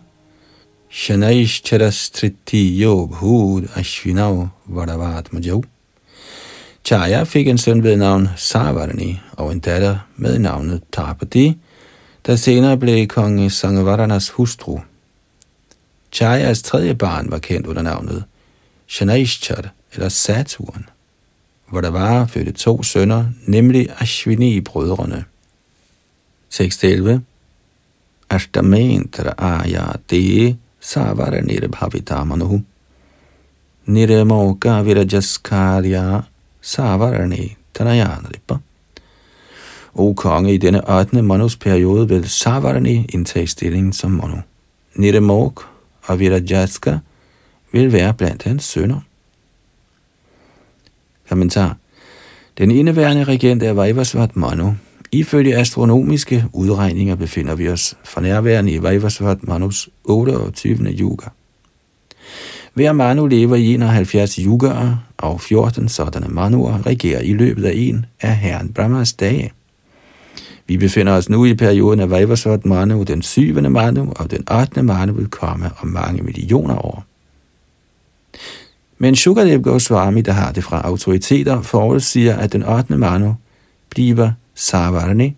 Shanaishcharastriti bhud ashvinav vadavatmajav Chaya fik en søn ved navn Savarani og en datter med navnet Tapati, der senere blev kong Sangavaranas hustru. Chayas tredje barn var kendt under navnet Shanaishchar eller Saturn hvor der var fødte to sønner, nemlig Ashvini-brødrene. 6.11 Ashtamentra aya de savara nirbhavitamanu Niremoka virajaskarya savarani tanayanripa O konge, i denne 8. manusperiode vil Savarani indtage stillingen som manu. Niremok og Virajaska vil være blandt hans sønner. Kommentar. Den indeværende regent er Vajvasvat Manu. Ifølge astronomiske udregninger befinder vi os for nærværende i Vajvasvat Manus 28. yuga. Hver Manu lever i 71 yugaer, og 14 sådanne Manuer regerer i løbet af en af herren Brahmas dage. Vi befinder os nu i perioden af Vajvasvat Manu, den syvende Manu, og den 8. Manu vil komme om mange millioner år. Men Shukadev Goswami, der har det fra autoriteter, forudsiger, at den 8. Manu bliver Savarni,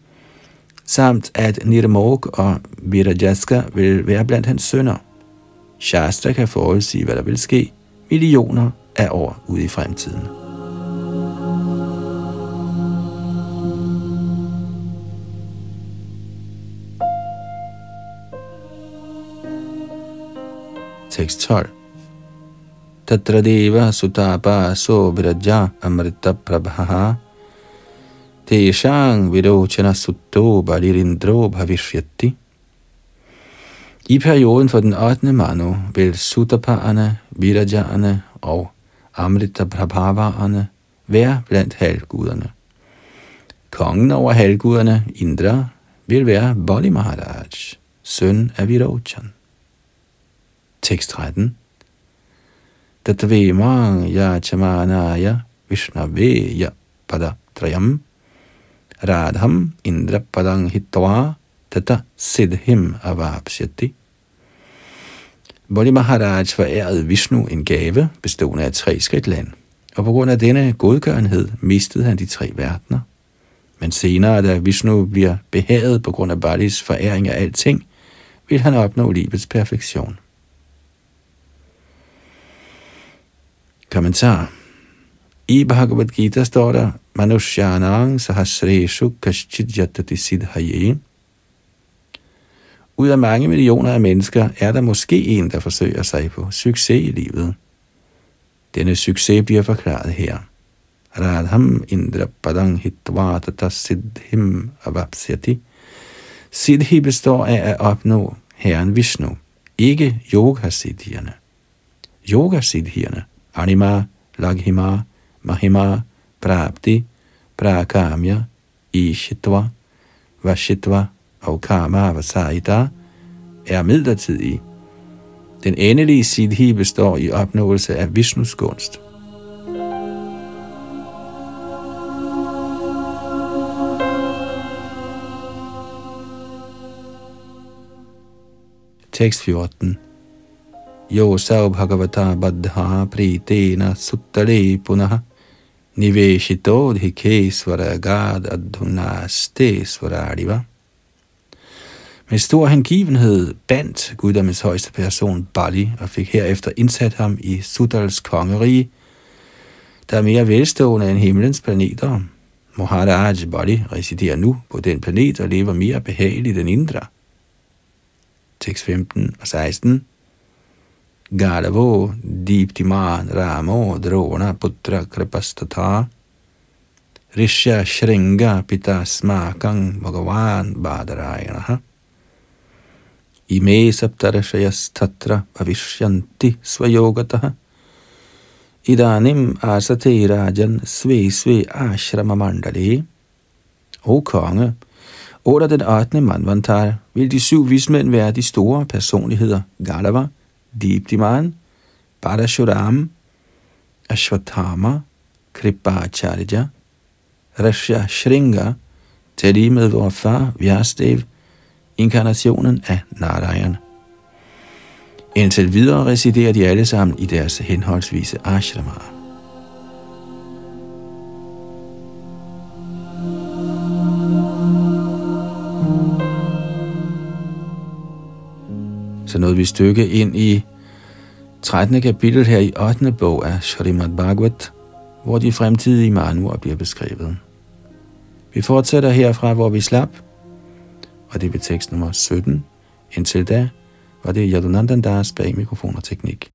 samt at Nirmog og Virajaska vil være blandt hans sønner. Shastra kan forudsige, hvad der vil ske millioner af år ude i fremtiden. Tekst 12 Tatradeva sutapa so viraja amrita prabhaha Teshang virochana sutto balirindro bhavishyati i perioden for den 8. Manu vil Sutapaerne, Virajaerne og Amrita Prabhavaerne være blandt halvguderne. Kongen over halvguderne, Indra, vil være Bali Maharaj, søn af Virochan. Tekst 13 Tatvemang ya chamanaya Vishnaveya Pada trayam Radham Indra padang hitva tata siddhim Avapshati. Bali Maharaj forærede Vishnu en gave bestående af tre skridtland, og på grund af denne godgørenhed mistede han de tre verdener. Men senere, da Vishnu bliver behaget på grund af Balis foræring af alting, vil han opnå livets perfektion. Kommentar I Bhagavad Gita står der, Manushyanang sahasreshu kashchit yatati siddhaye. Ud af mange millioner af mennesker er der måske en, der forsøger sig på succes i livet. Denne succes bliver forklaret her. Radham indra padang hitva tata siddhim avapsyati. Siddhi består af at opnå Herren Vishnu, ikke yoga-siddhierne. Yoga-siddhierne, anima, laghima, mahima, prapti, prakamya, ishitva, vashitva og karma vasaita er midlertidige. Den endelige siddhi består i opnåelse af Vishnus gunst. Tekst 14 Yo sav bhagavata baddha pritena suttale punaha niveshito dhike svaragad adhunaste svaradiva med stor hengivenhed bandt guddommens højeste person Bali og fik herefter indsat ham i Sudals kongerige, der er mere velstående end himlens planeter. Maharaj Bali residerer nu på den planet og lever mere behageligt end Indra. Tekst 15 og 16 Galavo Diptiman Ramo Drona Putra Kripastata Rishya Shringa Pita Smakang Bhagavan Badarayana ime saptarashayastatra bhavishyanti svayogataha idanim asate rajan sve sve ashrama mandali. O konge, under den 8. manvantar vil de syv vismænd være de store personligheder Galava, Diptiman, Parashuram, Ashwatthama, Kripacharya, Rasha Shringa, til med vores far Vyastev, inkarnationen af Narayan. Indtil videre residerer de alle sammen i deres henholdsvise ashramaer. Så nåede vi stykke ind i 13. kapitel her i 8. bog af Shrimad Bhagavat, hvor de fremtidige manuer bliver beskrevet. Vi fortsætter herfra, hvor vi slap, og det er ved tekst nummer 17. Indtil da var det Yadunandandas bag mikrofon og teknik.